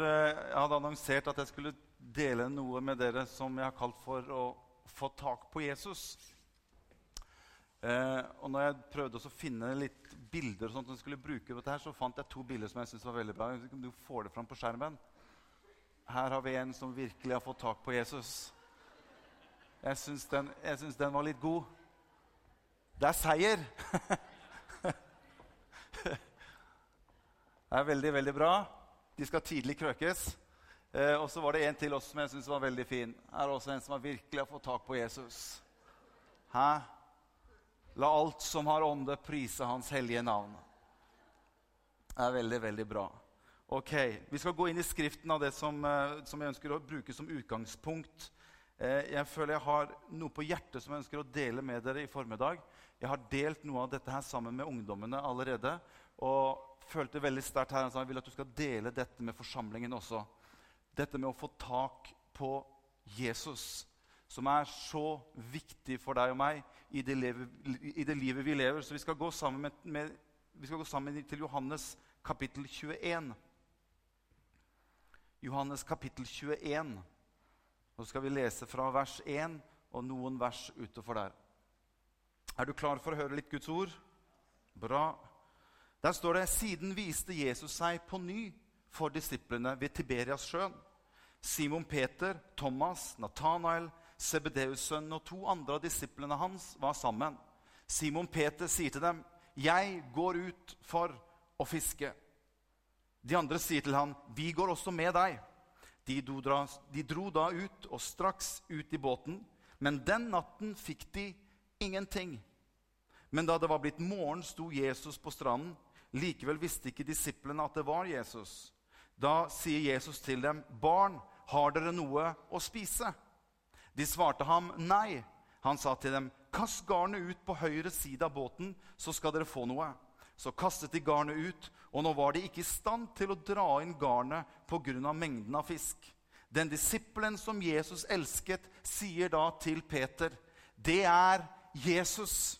Jeg hadde annonsert at jeg skulle dele noe med dere som jeg har kalt for å få tak på Jesus. Eh, og når jeg prøvde å finne litt bilder og sånt som jeg skulle bruke dette her, så fant jeg to bilder som jeg synes var veldig bra. Du får det fram på skjermen. Her har vi en som virkelig har fått tak på Jesus. Jeg syns den, den, var litt god. Det er seier! det er veldig, veldig bra. De skal tidlig krøkes. Eh, og så var det en til oss som jeg syntes var veldig fin. Her er også en som har virkelig har fått tak på Jesus. Hæ? La alt som har ånde, prise Hans hellige navn. Det er veldig, veldig bra. Ok, Vi skal gå inn i Skriften av det som, eh, som jeg ønsker å bruke som utgangspunkt. Eh, jeg føler jeg har noe på hjertet som jeg ønsker å dele med dere i formiddag. Jeg har delt noe av dette her sammen med ungdommene allerede. og følte veldig sterkt her. Han sa jeg vil at du skal dele dette med forsamlingen også. Dette med å få tak på Jesus, som er så viktig for deg og meg i det, livet, i det livet vi lever. Så vi skal gå sammen, med, med, vi skal gå sammen til Johannes kapittel 21. Johannes kapittel 21. Nå skal vi lese fra vers 1 og noen vers utover der. Er du klar for å høre litt Guds ord? Bra. Der står det siden viste Jesus seg på ny for disiplene ved Tiberias sjøen. Simon Peter, Thomas, Nathanael, Sebedeus-sønnen og to andre av disiplene hans var sammen. Simon Peter sier til dem, 'Jeg går ut for å fiske.' De andre sier til ham, 'Vi går også med deg.' De dro, de dro da ut og straks ut i båten, men den natten fikk de ingenting. Men da det var blitt morgen, sto Jesus på stranden. Likevel visste ikke disiplene at det var Jesus. Da sier Jesus til dem, 'Barn, har dere noe å spise?' De svarte ham nei. Han sa til dem, 'Kast garnet ut på høyre side av båten, så skal dere få noe.' Så kastet de garnet ut, og nå var de ikke i stand til å dra inn garnet pga. mengden av fisk. Den disippelen som Jesus elsket, sier da til Peter, 'Det er Jesus.'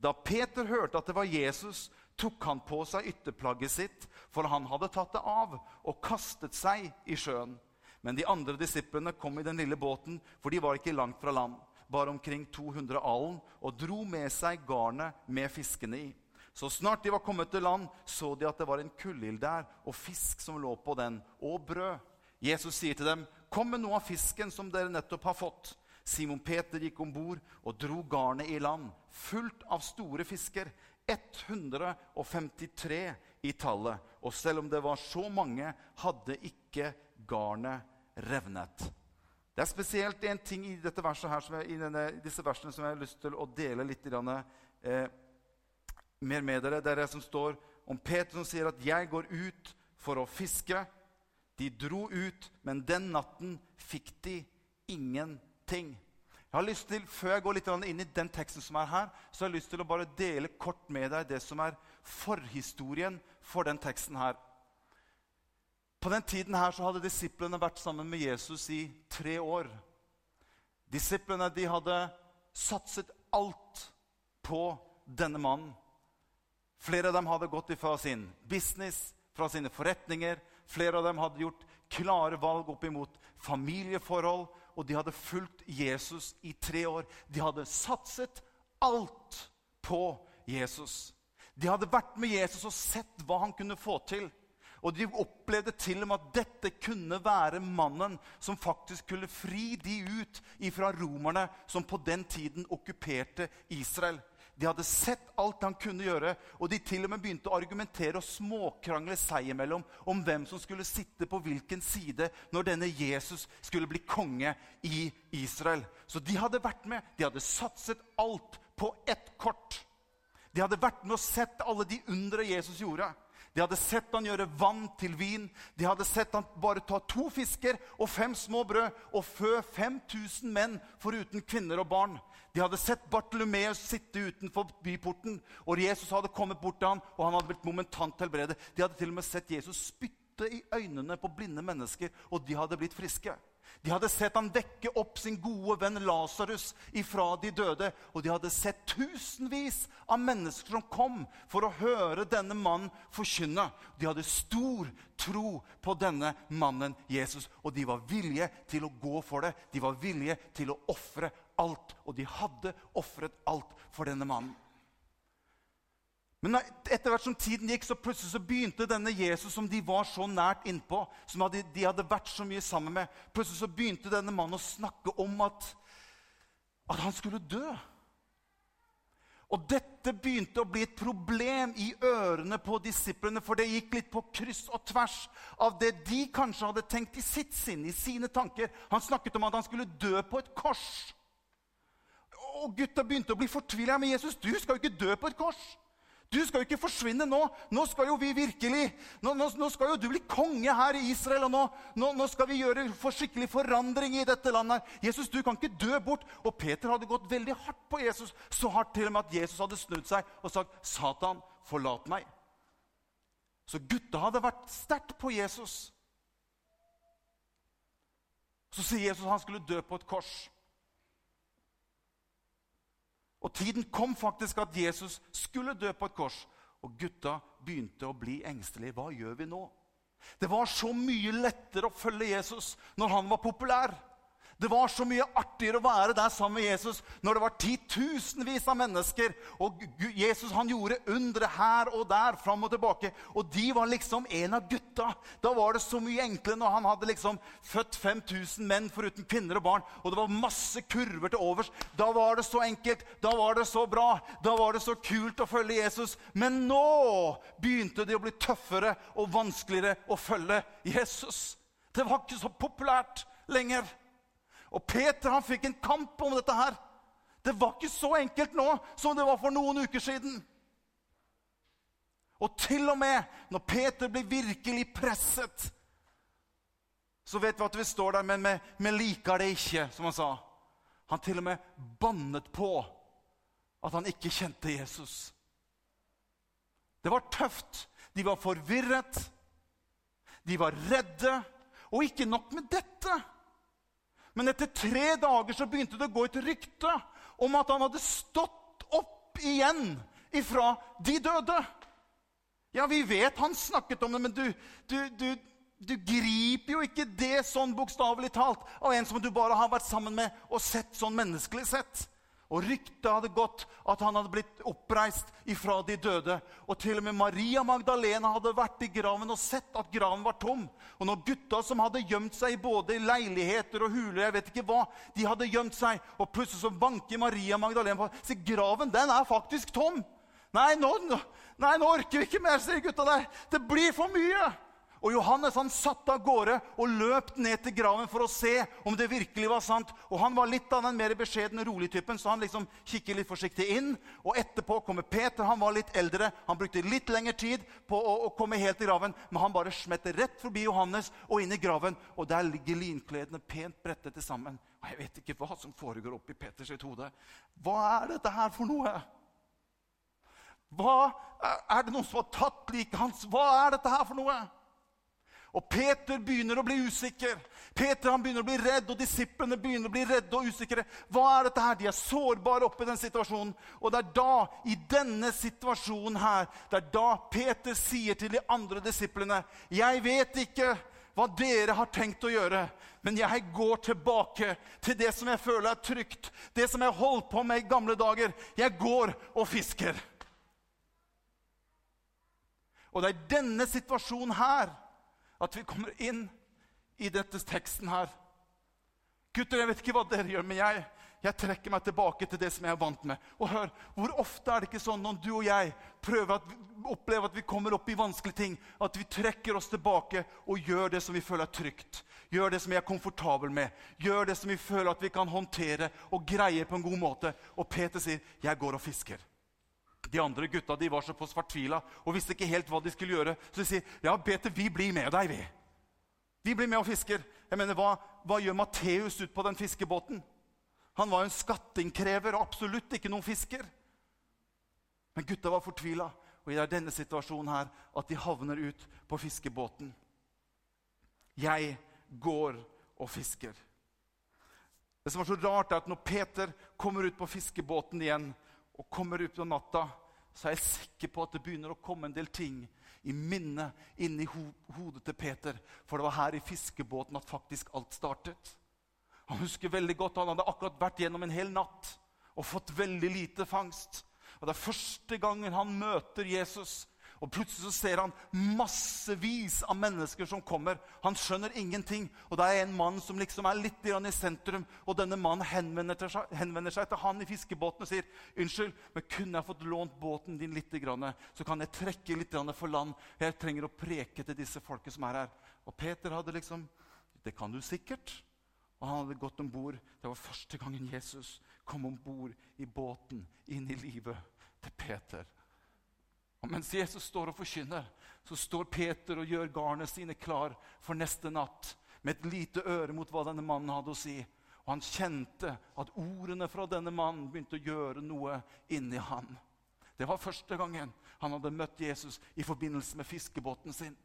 Da Peter hørte at det var Jesus, tok han på seg ytterplagget sitt, for han hadde tatt det av og kastet seg i sjøen. Men de andre disiplene kom i den lille båten, for de var ikke langt fra land, bare omkring 200 alen, og dro med seg garnet med fiskene i. Så snart de var kommet til land, så de at det var en kullild der, og fisk som lå på den, og brød. Jesus sier til dem, 'Kom med noe av fisken som dere nettopp har fått.' Simon Peter gikk om bord og dro garnet i land, fullt av store fisker. 153 i tallet. Og selv om det var så mange, hadde ikke garnet revnet. Det er spesielt en ting i, her, jeg, i denne, disse versene som jeg har lyst til å dele litt eh, mer med dere. Det er det som står om Peter som sier at 'jeg går ut for å fiske'. De dro ut, men den natten fikk de ingenting. Jeg har lyst til, Før jeg går litt inn i den teksten som er her, så har jeg lyst til å bare dele kort med deg det som er forhistorien for den teksten her. På den tiden her så hadde disiplene vært sammen med Jesus i tre år. Disiplene de hadde satset alt på denne mannen. Flere av dem hadde gått ifra sin business, fra sine forretninger. Flere av dem hadde gjort klare valg opp imot familieforhold og de hadde fulgt Jesus i tre år. De hadde satset alt på Jesus. De hadde vært med Jesus og sett hva han kunne få til. Og de opplevde til og med at dette kunne være mannen som faktisk kunne fri de ut ifra romerne som på den tiden okkuperte Israel. De hadde sett alt han kunne gjøre, og de til og med begynte å argumentere og småkrangle seg imellom om hvem som skulle sitte på hvilken side når denne Jesus skulle bli konge i Israel. Så de hadde vært med. De hadde satset alt på ett kort. De hadde vært med og sett alle de undre Jesus gjorde. De hadde sett han gjøre vann til vin. De hadde sett han bare ta to fisker og fem små brød og fø 5000 menn foruten kvinner og barn. De hadde sett Bartolomeus sitte utenfor byporten, og Jesus hadde kommet bort til ham, og han hadde blitt momentant helbredet. De hadde til og med sett Jesus spytte i øynene på blinde mennesker, og de hadde blitt friske. De hadde sett han vekke opp sin gode venn Lasarus ifra de døde. Og de hadde sett tusenvis av mennesker som kom for å høre denne mannen forkynne. De hadde stor tro på denne mannen Jesus, og de var villige til å gå for det. De var villige til å ofre alt, og de hadde ofret alt for denne mannen. Men etter hvert som tiden gikk, så plutselig så begynte denne Jesus som de var så nært innpå, som de hadde vært så mye sammen med, plutselig så begynte denne mannen å snakke om at, at han skulle dø. Og dette begynte å bli et problem i ørene på disiplene, for det gikk litt på kryss og tvers av det de kanskje hadde tenkt i sitt sinn, i sine tanker. Han snakket om at han skulle dø på et kors. Og gutta begynte å bli fortvila. Men Jesus, du skal jo ikke dø på et kors. Du skal jo ikke forsvinne nå. Nå skal jo vi virkelig Nå, nå, nå skal jo du bli konge her i Israel, og nå, nå skal vi gjøre for skikkelig forandring i dette landet. Jesus, du kan ikke dø bort. Og Peter hadde gått veldig hardt på Jesus, så hardt til og med at Jesus hadde snudd seg og sagt, 'Satan, forlat meg'. Så gutta hadde vært sterkt på Jesus. Så sier Jesus at han skulle dø på et kors. Og tiden kom faktisk at Jesus skulle dø på et kors. Og gutta begynte å bli engstelige. Hva gjør vi nå? Det var så mye lettere å følge Jesus når han var populær. Det var så mye artigere å være der sammen med Jesus når det var titusenvis av mennesker. Og Jesus han gjorde undre her og der, fram og tilbake. Og de var liksom en av gutta. Da var det så mye enklere når han hadde liksom født 5000 menn foruten kvinner og barn. Og det var masse kurver til overs. Da var det så enkelt. Da var det så bra. Da var det så kult å følge Jesus. Men nå begynte det å bli tøffere og vanskeligere å følge Jesus. Det var ikke så populært lenger. Og Peter han fikk en kamp om dette her. Det var ikke så enkelt nå som det var for noen uker siden. Og til og med når Peter blir virkelig presset, så vet vi at vi står der, men vi liker det ikke, som han sa. Han til og med bannet på at han ikke kjente Jesus. Det var tøft. De var forvirret. De var redde. Og ikke nok med dette. Men etter tre dager så begynte det å gå et rykte om at han hadde stått opp igjen ifra de døde. Ja, vi vet han snakket om det, men du, du, du, du griper jo ikke det sånn bokstavelig talt av en som du bare har vært sammen med og sett sånn menneskelig sett. Og ryktet hadde gått at han hadde blitt oppreist ifra de døde. Og til og med Maria Magdalena hadde vært i graven og sett at graven var tom. Og når gutta som hadde gjemt seg både i leiligheter og huler, jeg vet ikke hva, de hadde gjemt seg, og plutselig så banker Maria Magdalena på Se, graven den er faktisk tom. Nei nå, nei, nå orker vi ikke mer, sier gutta der. Det blir for mye. Og Johannes han satte av gårde og løp ned til graven for å se om det virkelig var sant. Og Han var litt av den mer beskjedne, rolig typen, så han liksom kikker litt forsiktig inn. Og Etterpå kommer Peter. Han var litt eldre. Han brukte litt lengre tid på å, å komme helt til graven. Men han bare smetter rett forbi Johannes og inn i graven. Og der ligger linkledene pent brettet til sammen. Og Jeg vet ikke hva som foregår oppi Peters hode. Hva er dette her for noe? Hva, Er det noen som har tatt liket hans? Hva er dette her for noe? Og Peter begynner å bli usikker. Peter han begynner å bli redd, og disiplene begynner å bli redde og usikre. Hva er dette her? De er sårbare oppe i den situasjonen. Og det er da, i denne situasjonen her, det er da Peter sier til de andre disiplene Jeg vet ikke hva dere har tenkt å gjøre, men jeg går tilbake til det som jeg føler er trygt, det som jeg holdt på med i gamle dager. Jeg går og fisker. Og det er denne situasjonen her at vi kommer inn i dette teksten her. Gutter, jeg vet ikke hva dere gjør, men jeg, jeg trekker meg tilbake til det som jeg er vant med. Og hør, Hvor ofte er det ikke sånn når du og jeg prøver å opplever at vi kommer opp i vanskelige ting, at vi trekker oss tilbake og gjør det som vi føler er trygt, gjør det som vi er komfortable med, gjør det som vi føler at vi kan håndtere og greie på en god måte. Og Peter sier, 'Jeg går og fisker'. De andre gutta de var så på fortvila og visste ikke helt hva de skulle gjøre. Så de sier, 'Ja, Peter, vi blir med deg, vi.' Vi blir med og fisker. Jeg mener, Hva, hva gjør Matteus ut på den fiskebåten? Han var jo en skattinnkrever og absolutt ikke noen fisker. Men gutta var fortvila, og det er denne situasjonen her at de havner ut på fiskebåten. Jeg går og fisker. Det som var så rart, er at når Peter kommer ut på fiskebåten igjen, og kommer ut på natta, så er jeg sikker på at det begynner å komme en del ting i minnet inni ho hodet til Peter. For det var her i fiskebåten at faktisk alt startet. Han husker veldig godt han hadde akkurat vært gjennom en hel natt og fått veldig lite fangst. Og Det er første gangen han møter Jesus. Og Plutselig så ser han massevis av mennesker som kommer. Han skjønner ingenting. Og det er en mann som liksom er litt i sentrum. Og denne mannen henvender, seg, henvender seg til han i fiskebåten og sier unnskyld, men kunne jeg fått lånt båten din litt, så kan jeg trekke litt for land. Jeg trenger å preke til disse folket som er her. Og Peter hadde liksom Det kan du sikkert. Og han hadde gått om bord. Det var første gangen Jesus kom om bord i båten inn i livet til Peter. Og Mens Jesus står og forkynner, så står Peter og gjør garnene sine klar for neste natt med et lite øre mot hva denne mannen hadde å si. Og han kjente at ordene fra denne mannen begynte å gjøre noe inni han. Det var første gangen han hadde møtt Jesus i forbindelse med fiskebåten sin.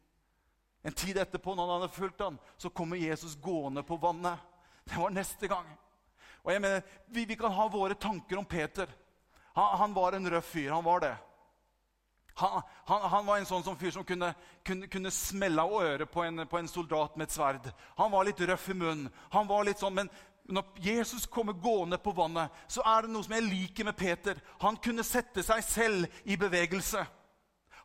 En tid etterpå, når han hadde fulgt ham, så kommer Jesus gående på vannet. Det var neste gang. Og jeg mener, Vi, vi kan ha våre tanker om Peter. Han, han var en røff fyr. Han var det. Han, han, han, var en sånn som fyr som kunne, kunne, kunne smelle av øret på en, på en, soldat med et sverd. Han var litt røff i munnen. Han var litt sånn, Men når Jesus kommer gående på vannet, så er det noe som jeg liker med Peter. Han kunne sette seg selv i bevegelse.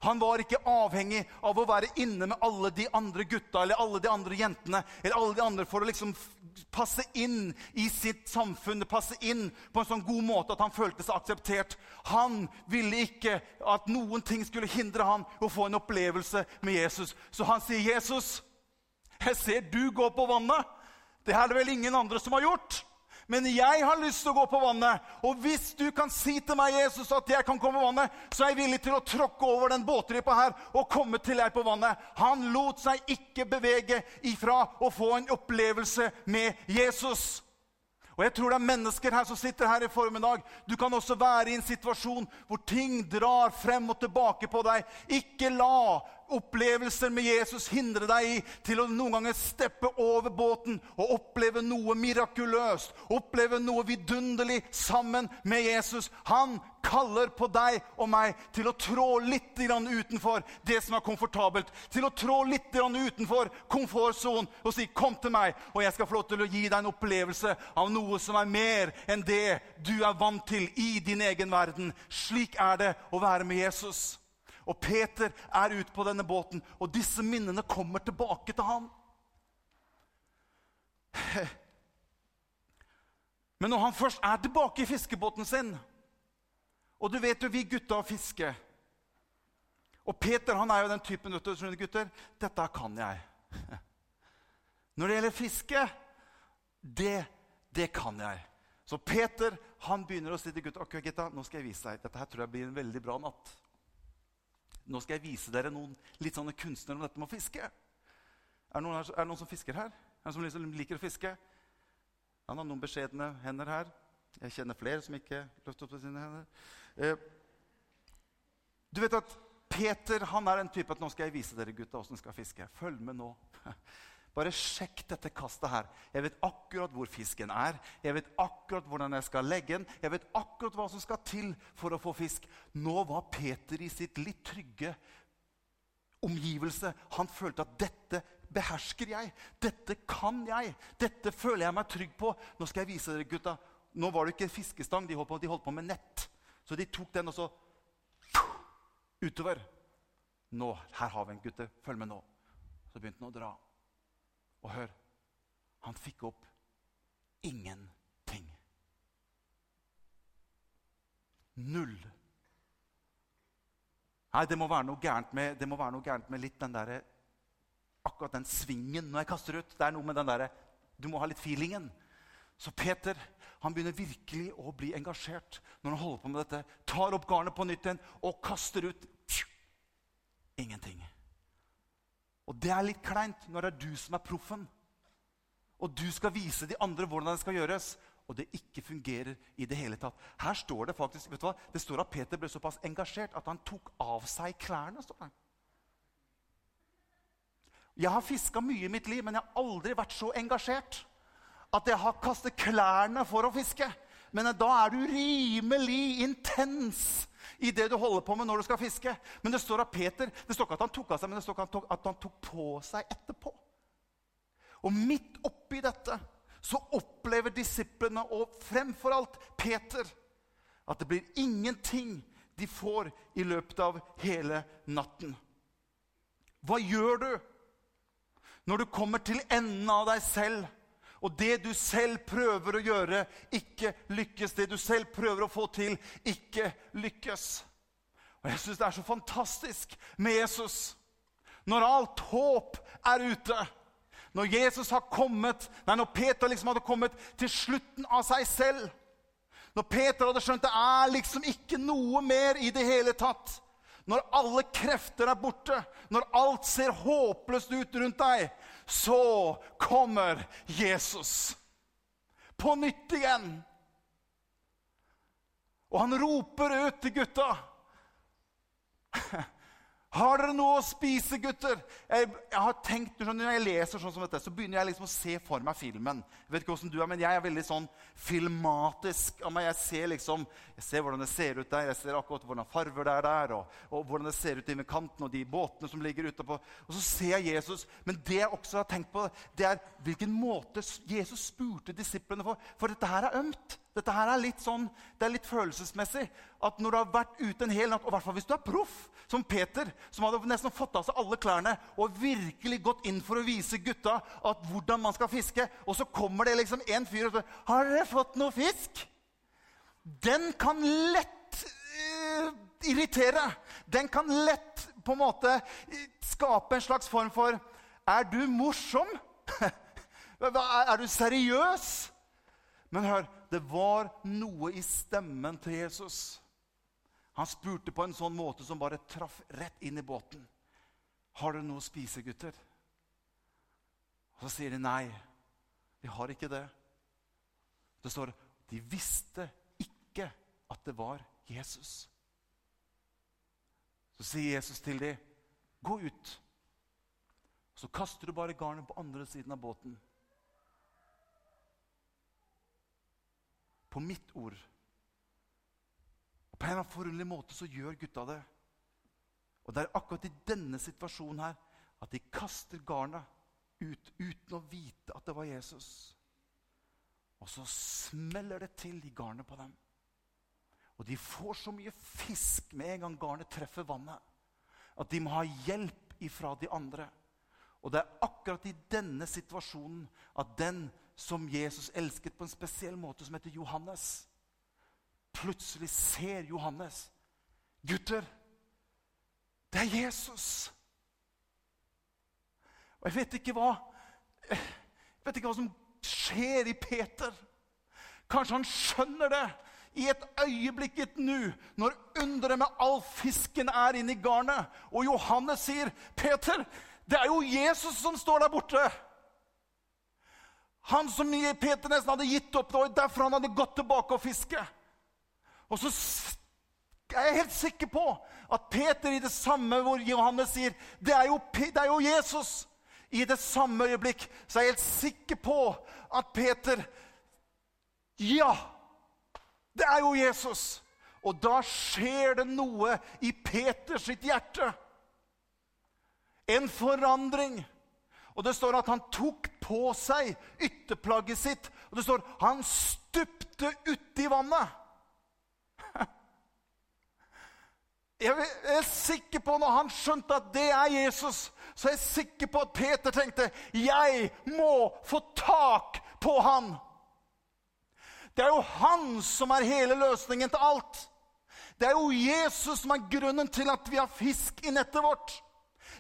Han var ikke avhengig av å være inne med alle de andre gutta eller alle de andre jentene eller alle de andre for å liksom passe inn i sitt samfunn, passe inn på en sånn god måte at han følte seg akseptert. Han ville ikke at noen ting skulle hindre han å få en opplevelse med Jesus. Så han sier, 'Jesus, jeg ser du går på vannet.' Det er det vel ingen andre som har gjort. Men jeg har lyst til å gå på vannet. Og hvis du kan si til meg, Jesus, at jeg kan komme på vannet, så er jeg villig til å tråkke over den båtripa her og komme til deg på vannet. Han lot seg ikke bevege ifra å få en opplevelse med Jesus. Og jeg tror det er mennesker her som sitter her i formiddag. Du kan også være i en situasjon hvor ting drar frem og tilbake på deg. Ikke la opplevelser med Jesus hindre deg i til å noen ganger steppe over båten og oppleve noe mirakuløst, oppleve noe vidunderlig sammen med Jesus. Han kaller på deg og meg til å trå litt utenfor det som er komfortabelt. Til å trå litt utenfor komfortsonen og si 'Kom til meg, og jeg skal få lov til å gi deg en opplevelse av noe som er mer enn det du er vant til i din egen verden'. Slik er det å være med Jesus. Og Peter er ute på denne båten, og disse minnene kommer tilbake til han. Men når han først er tilbake i fiskebåten sin Og du vet jo, vi gutta fisker. Og Peter han er jo den typen vet du, gutter, dette kan jeg. Når det gjelder fiske, det, det kan jeg. Så Peter han begynner å si til gutta ok, gutta, nå skal jeg vise deg. Dette her tror jeg blir en veldig bra natt. Nå skal jeg vise dere noen litt sånne kunstnere om dette med å fiske. Er det noen, er det noen som fisker her? Er det noen som liksom liker å fiske? Han har noen beskjedne hender her. Jeg kjenner flere som ikke løfter opp sine hender. Eh, du vet at Peter han er en type at nå skal jeg vise dere gutta hvordan skal fiske. Følg med nå. Bare sjekk dette kastet her. Jeg vet akkurat hvor fisken er. Jeg vet akkurat hvordan jeg skal legge den. Jeg vet akkurat hva som skal til for å få fisk. Nå var Peter i sitt litt trygge omgivelse. Han følte at dette behersker jeg. Dette kan jeg. Dette føler jeg meg trygg på. Nå skal jeg vise dere, gutta. Nå var det ikke fiskestang, de holdt på, de holdt på med nett. Så de tok den og så utover. Nå, her har vi en, gutter. Følg med nå. Så begynte han å dra. Og hør han fikk opp ingenting. Null. Nei, det må være noe gærent med, det må være noe gærent med litt den der, akkurat den svingen når jeg kaster ut. Det er noe med den der, Du må ha litt feelingen. Så Peter han begynner virkelig å bli engasjert når han holder på med dette. Tar opp garnet på nytt igjen og kaster ut. Ingenting. Og det er litt kleint når det er du som er proffen. Og du skal vise de andre hvordan det skal gjøres. Og det ikke fungerer i det hele tatt. Her står Det faktisk, vet du hva? Det står at Peter ble såpass engasjert at han tok av seg klærne. står det. Jeg har fiska mye i mitt liv, men jeg har aldri vært så engasjert at jeg har kastet klærne for å fiske. Men da er du rimelig intens i det du holder på med når du skal fiske. Men det står av Peter, det står ikke at han tok av seg, men det står at han tok, at han tok på seg etterpå. Og midt oppi dette så opplever disiplene, og fremfor alt Peter, at det blir ingenting de får i løpet av hele natten. Hva gjør du når du kommer til enden av deg selv? Og det du selv prøver å gjøre, ikke lykkes. Det du selv prøver å få til, ikke lykkes. Og Jeg syns det er så fantastisk med Jesus. Når alt håp er ute, når Jesus har kommet, nei, når Peter liksom hadde kommet til slutten av seg selv Når Peter hadde skjønt det er liksom ikke noe mer i det hele tatt Når alle krefter er borte, når alt ser håpløst ut rundt deg, så kommer Jesus på nytt igjen. Og han roper ut til gutta. Har dere noe å spise, gutter? Jeg, jeg har tenkt, Når jeg leser sånn som dette, så begynner jeg liksom å se for meg filmen. Jeg vet ikke hvordan du er, men jeg er veldig sånn filmatisk. Jeg ser liksom, jeg ser hvordan det ser ut der, jeg ser akkurat hvordan farver det er der, og, og hvordan det ser ut i kanten, og de båtene som ligger ute på. Og så ser jeg Jesus. Men det jeg også har tenkt på, det er hvilken måte Jesus spurte disiplene for. For dette her er ømt. Dette her er litt sånn, det er litt følelsesmessig. At når du har vært ute en hel natt, og i hvis du er proff, som Peter, som hadde nesten fått av seg alle klærne og virkelig gått inn for å vise gutta at hvordan man skal fiske, og så kommer det liksom en fyr og spør har dere fått noe fisk. Den kan lett uh, irritere. Den kan lett på en måte skape en slags form for Er du morsom? er du seriøs? Men hør, det var noe i stemmen til Jesus. Han spurte på en sånn måte som bare traff rett inn i båten. 'Har dere noe å spise, gutter?' Og Så sier de nei. Vi har ikke det. Det står de visste ikke at det var Jesus. Så sier Jesus til dem, 'Gå ut.' Så kaster du bare garnet på andre siden av båten. På mitt ord. Og På en eller annen forunderlig måte så gjør gutta det. Og det er akkurat i denne situasjonen her at de kaster garnet ut uten å vite at det var Jesus. Og så smeller det til i garnet på dem. Og de får så mye fisk med en gang garnet treffer vannet, at de må ha hjelp ifra de andre. Og det er akkurat i denne situasjonen at den som Jesus elsket på en spesiell måte, som heter Johannes. Plutselig ser Johannes Gutter, det er Jesus! Og jeg vet ikke hva jeg vet ikke hva som skjer i Peter. Kanskje han skjønner det i et øyeblikk, et nu, når underet med all fisken er inni garnet. Og Johannes sier, 'Peter, det er jo Jesus som står der borte.' Han som Peter nesten hadde gitt opp, det var derfor han hadde gått tilbake og fiske. Og så er jeg helt sikker på at Peter i det samme hvor Johannes sier det er, jo, det er jo Jesus. I det samme øyeblikk så er jeg helt sikker på at Peter Ja, det er jo Jesus. Og da skjer det noe i Peters sitt hjerte. En forandring. Og det står at han tok på seg ytterplagget sitt. Og det står han stupte uti vannet. Jeg er sikker på Når han skjønte at det er Jesus, så er jeg sikker på at Peter tenkte jeg må få tak på han. Det er jo han som er hele løsningen til alt. Det er jo Jesus som er grunnen til at vi har fisk i nettet vårt.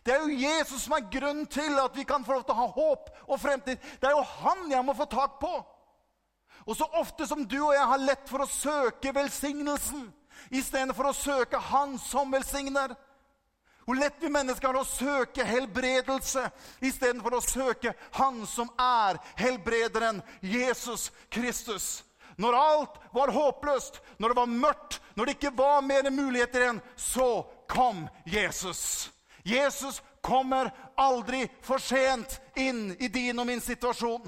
Det er jo Jesus som er grunnen til at vi kan få lov til å ha håp og fremtid. Det er jo han jeg må få tak på. Og så ofte som du og jeg har lett for å søke velsignelsen istedenfor å søke Han som velsigner. Hvor lett vi mennesker har å søke helbredelse istedenfor å søke Han som er helbrederen, Jesus Kristus. Når alt var håpløst, når det var mørkt, når det ikke var mer muligheter igjen, så kom Jesus. Jesus kommer aldri for sent inn i din og min situasjon.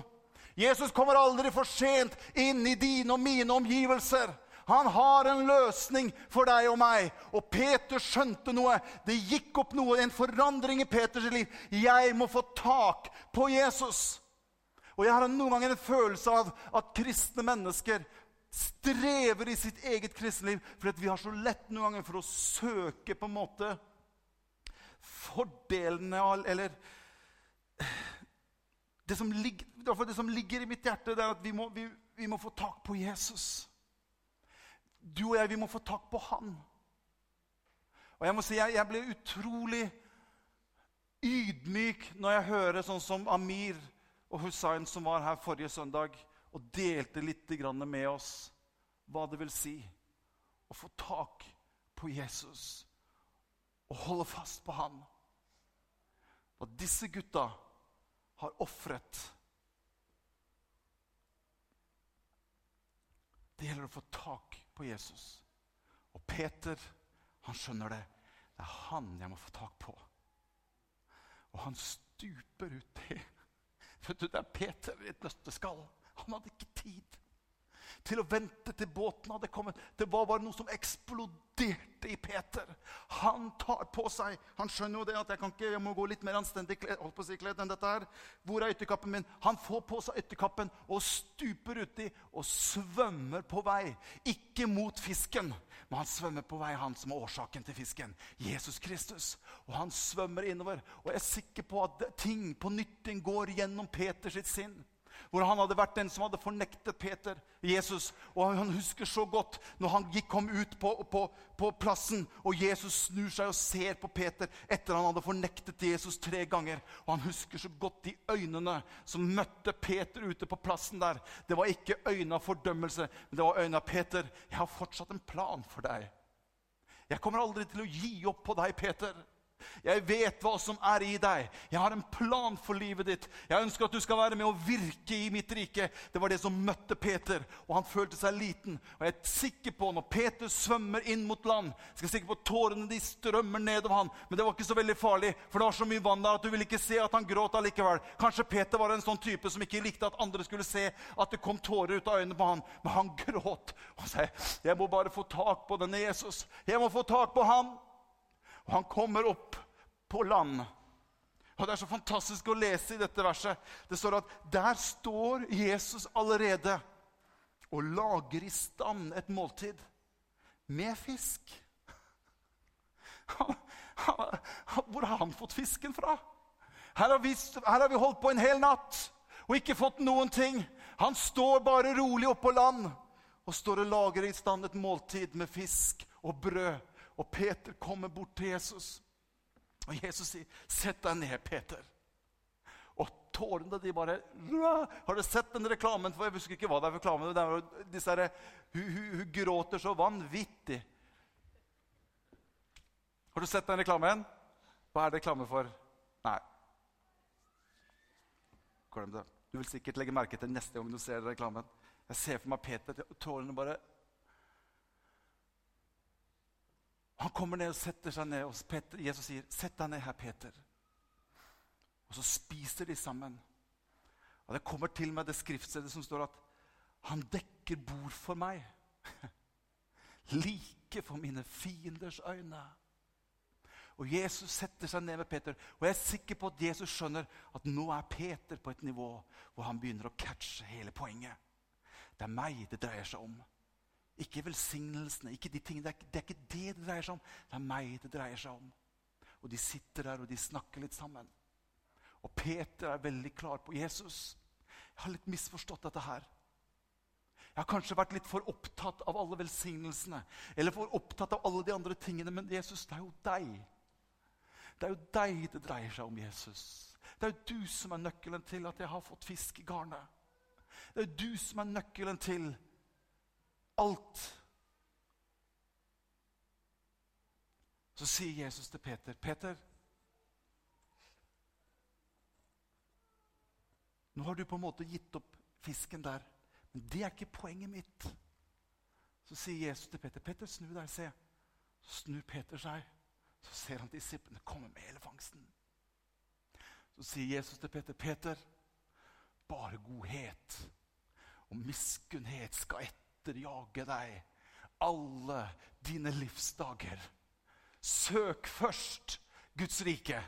Jesus kommer aldri for sent inn i dine og mine omgivelser. Han har en løsning for deg og meg. Og Peter skjønte noe. Det gikk opp noe, en forandring i Peters liv. Jeg må få tak på Jesus. Og jeg har noen ganger en følelse av at kristne mennesker strever i sitt eget kristenliv fordi vi har så lett noen ganger for å søke på en måte fordelene eller det som, ligger, det som ligger i mitt hjerte, det er at vi må, vi, vi må få tak på Jesus. Du og jeg, vi må få tak på han. Og jeg må si, jeg, jeg ble utrolig ydmyk når jeg hører sånn som Amir og Hussein, som var her forrige søndag og delte litt med oss hva det vil si å få tak på Jesus og holde fast på han. Og disse gutta har ofret Det gjelder å få tak på Jesus. Og Peter, han skjønner det. Det er han jeg må få tak på. Og han stuper ut det. Vet du, Det er Peter i et nøtteskall. Han hadde ikke tid til å vente til båten hadde kommet. Det var bare noe som eksploderte i Peter. Han tar på seg Han skjønner jo det at jeg, kan ikke, jeg må gå litt mer anstendig holdt på å si, kledd enn dette her. Hvor er ytterkappen min? Han får på seg ytterkappen og stuper uti og svømmer på vei. Ikke mot fisken, men han svømmer på vei, han som er årsaken til fisken. Jesus Kristus. Og han svømmer innover. Og jeg er sikker på at ting på nytting går gjennom Peters sinn hvor han hadde vært den som hadde fornektet Peter, Jesus. Og han husker så godt når han kom ut på, på, på, plassen, og Jesus snur seg og ser på Peter etter han hadde fornektet Jesus tre ganger. Og han husker så godt de øynene som møtte Peter ute på plassen der. Det var ikke øyne av fordømmelse, men det var øyne av Peter. Jeg har fortsatt en plan for deg. Jeg kommer aldri til å gi opp på deg, Peter. Jeg vet hva som er i deg. Jeg har en plan for livet ditt. Jeg ønsker at du skal være med og virke i mitt rike. Det var det som møtte Peter, og han følte seg liten. Og jeg er sikker på, når Peter svømmer inn mot land, skal jeg sikker på tårene de strømmer nedover han. Men det var ikke så veldig farlig, for det var så mye vann der at du ville ikke se at han gråt allikevel. Kanskje Peter var en sånn type som ikke likte at andre skulle se at det kom tårer ut av øynene på han. Men han gråt og sa, 'Jeg må bare få tak på denne Jesus. Jeg må få tak på han.' Og han kommer opp på land. Og Det er så fantastisk å lese i dette verset. Det står at der står Jesus allerede og lager i stand et måltid med fisk. Hvor har han fått fisken fra? Her har, vi, her har vi holdt på en hel natt og ikke fått noen ting. Han står bare rolig oppå land og står og lager i stand et måltid med fisk og brød. Og Peter kommer bort til Jesus. Og Jesus sier, 'Sett deg ned, Peter'. Og tårene de bare Har du sett den reklamen? For Jeg husker ikke hva det er for reklame. Det er disse her, hun, hun, hun, gråter så vanvittig. Har du sett den reklamen? Hva er det reklame for? Nei. Glem det. Du vil sikkert legge merke til neste gang du ser reklamen. Jeg ser for meg Peter. Tårene bare Han kommer ned og setter seg ned, og Peter, Jesus sier, 'Sett deg ned her, Peter.' Og så spiser de sammen. Og Det kommer til meg det skriftstedet som står at 'Han dekker bord for meg'. like for mine fienders øyne. Og Jesus setter seg ned med Peter. Og jeg er sikker på at Jesus skjønner at nå er Peter på et nivå hvor han begynner å catche hele poenget. Det er meg det dreier seg om. Ikke velsignelsene. ikke de tingene. Det er, det er, ikke det det dreier seg om. Det er meg det dreier seg om. Og de sitter der og de snakker litt sammen. Og Peter er veldig klar på Jesus. Jeg har litt misforstått dette her. Jeg har kanskje vært litt for opptatt av alle velsignelsene. Eller for opptatt av alle de andre tingene. Men Jesus, det er jo deg. Det er jo deg det dreier seg om, Jesus. Det er jo du som er nøkkelen til at jeg har fått fisk i garnet. Det er jo du som er nøkkelen til alt. Så sier Jesus til Peter, 'Peter, nå har du på en måte gitt opp fisken der, men det er ikke poenget mitt.' Så sier Jesus til Peter, 'Peter, snu deg, se.' Så snur Peter seg. Så ser han disiplene komme med hele fangsten. Så sier Jesus til Peter, 'Peter, bare godhet og miskunnhet skal etterjage deg alle dine livsdager.' Søk først Guds rike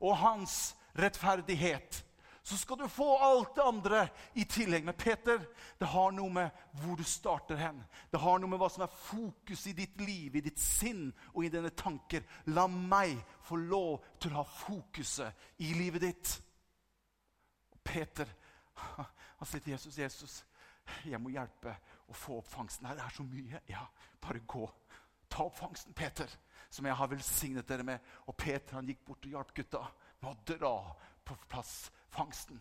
og hans rettferdighet så skal du få alt det andre i tillegg. Men Peter, det har noe med hvor du starter hen. Det har noe med hva som er fokus i ditt liv, i ditt sinn og i dine tanker. La meg få lov til å ha fokuset i livet ditt. Peter han sier til Jesus, 'Jesus, jeg må hjelpe å få opp fangsten.' Nei, det er så mye. Ja, bare gå. Ta opp fangsten, Peter, som jeg har velsignet dere med. Og Peter han gikk bort og hjalp gutta med å dra på plass fangsten.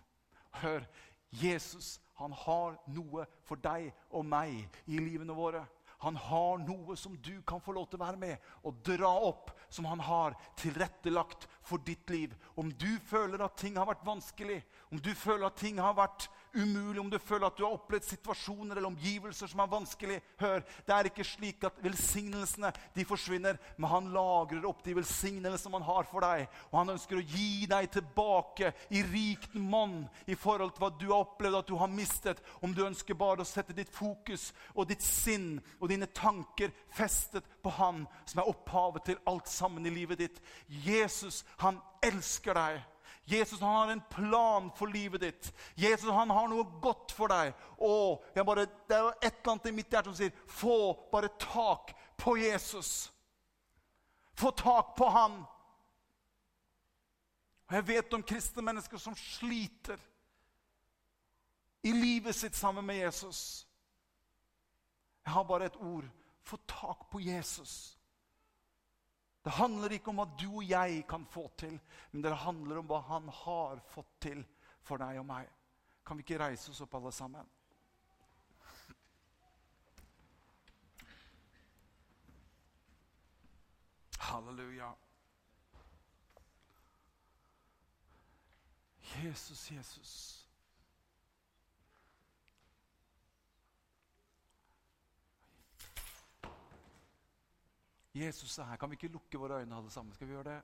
Hør, Jesus han har noe for deg og meg i livene våre. Han har noe som du kan få lov til å være med og dra opp, som han har tilrettelagt for ditt liv. Om du føler at ting har vært vanskelig, om du føler at ting har vært umulig, om du føler at du har opplevd situasjoner eller omgivelser som er vanskelig, hør, det er ikke slik at velsignelsene de forsvinner, men han lagrer opp de velsignelsene han har for deg. Og han ønsker å gi deg tilbake i rikt monn i forhold til hva du har opplevd at du har mistet. Om du ønsker bare å sette ditt fokus og ditt sinn og dine tanker festet på han som er opphavet til alt sammen i livet ditt. Jesus, han elsker deg. Jesus han har en plan for livet ditt. Jesus han har noe godt for deg. Og bare, Det er et eller annet i mitt hjerte som sier få bare tak på Jesus. Få tak på han. Og Jeg vet om kristne mennesker som sliter i livet sitt sammen med Jesus. Jeg har bare et ord. Få tak på Jesus. Det handler ikke om hva du og jeg kan få til, men det handler om hva han har fått til for deg og meg. Kan vi ikke reise oss opp, alle sammen? Halleluja. Jesus, Jesus. Jesus er her. Kan vi ikke lukke våre øyne alle sammen? Skal vi gjøre det?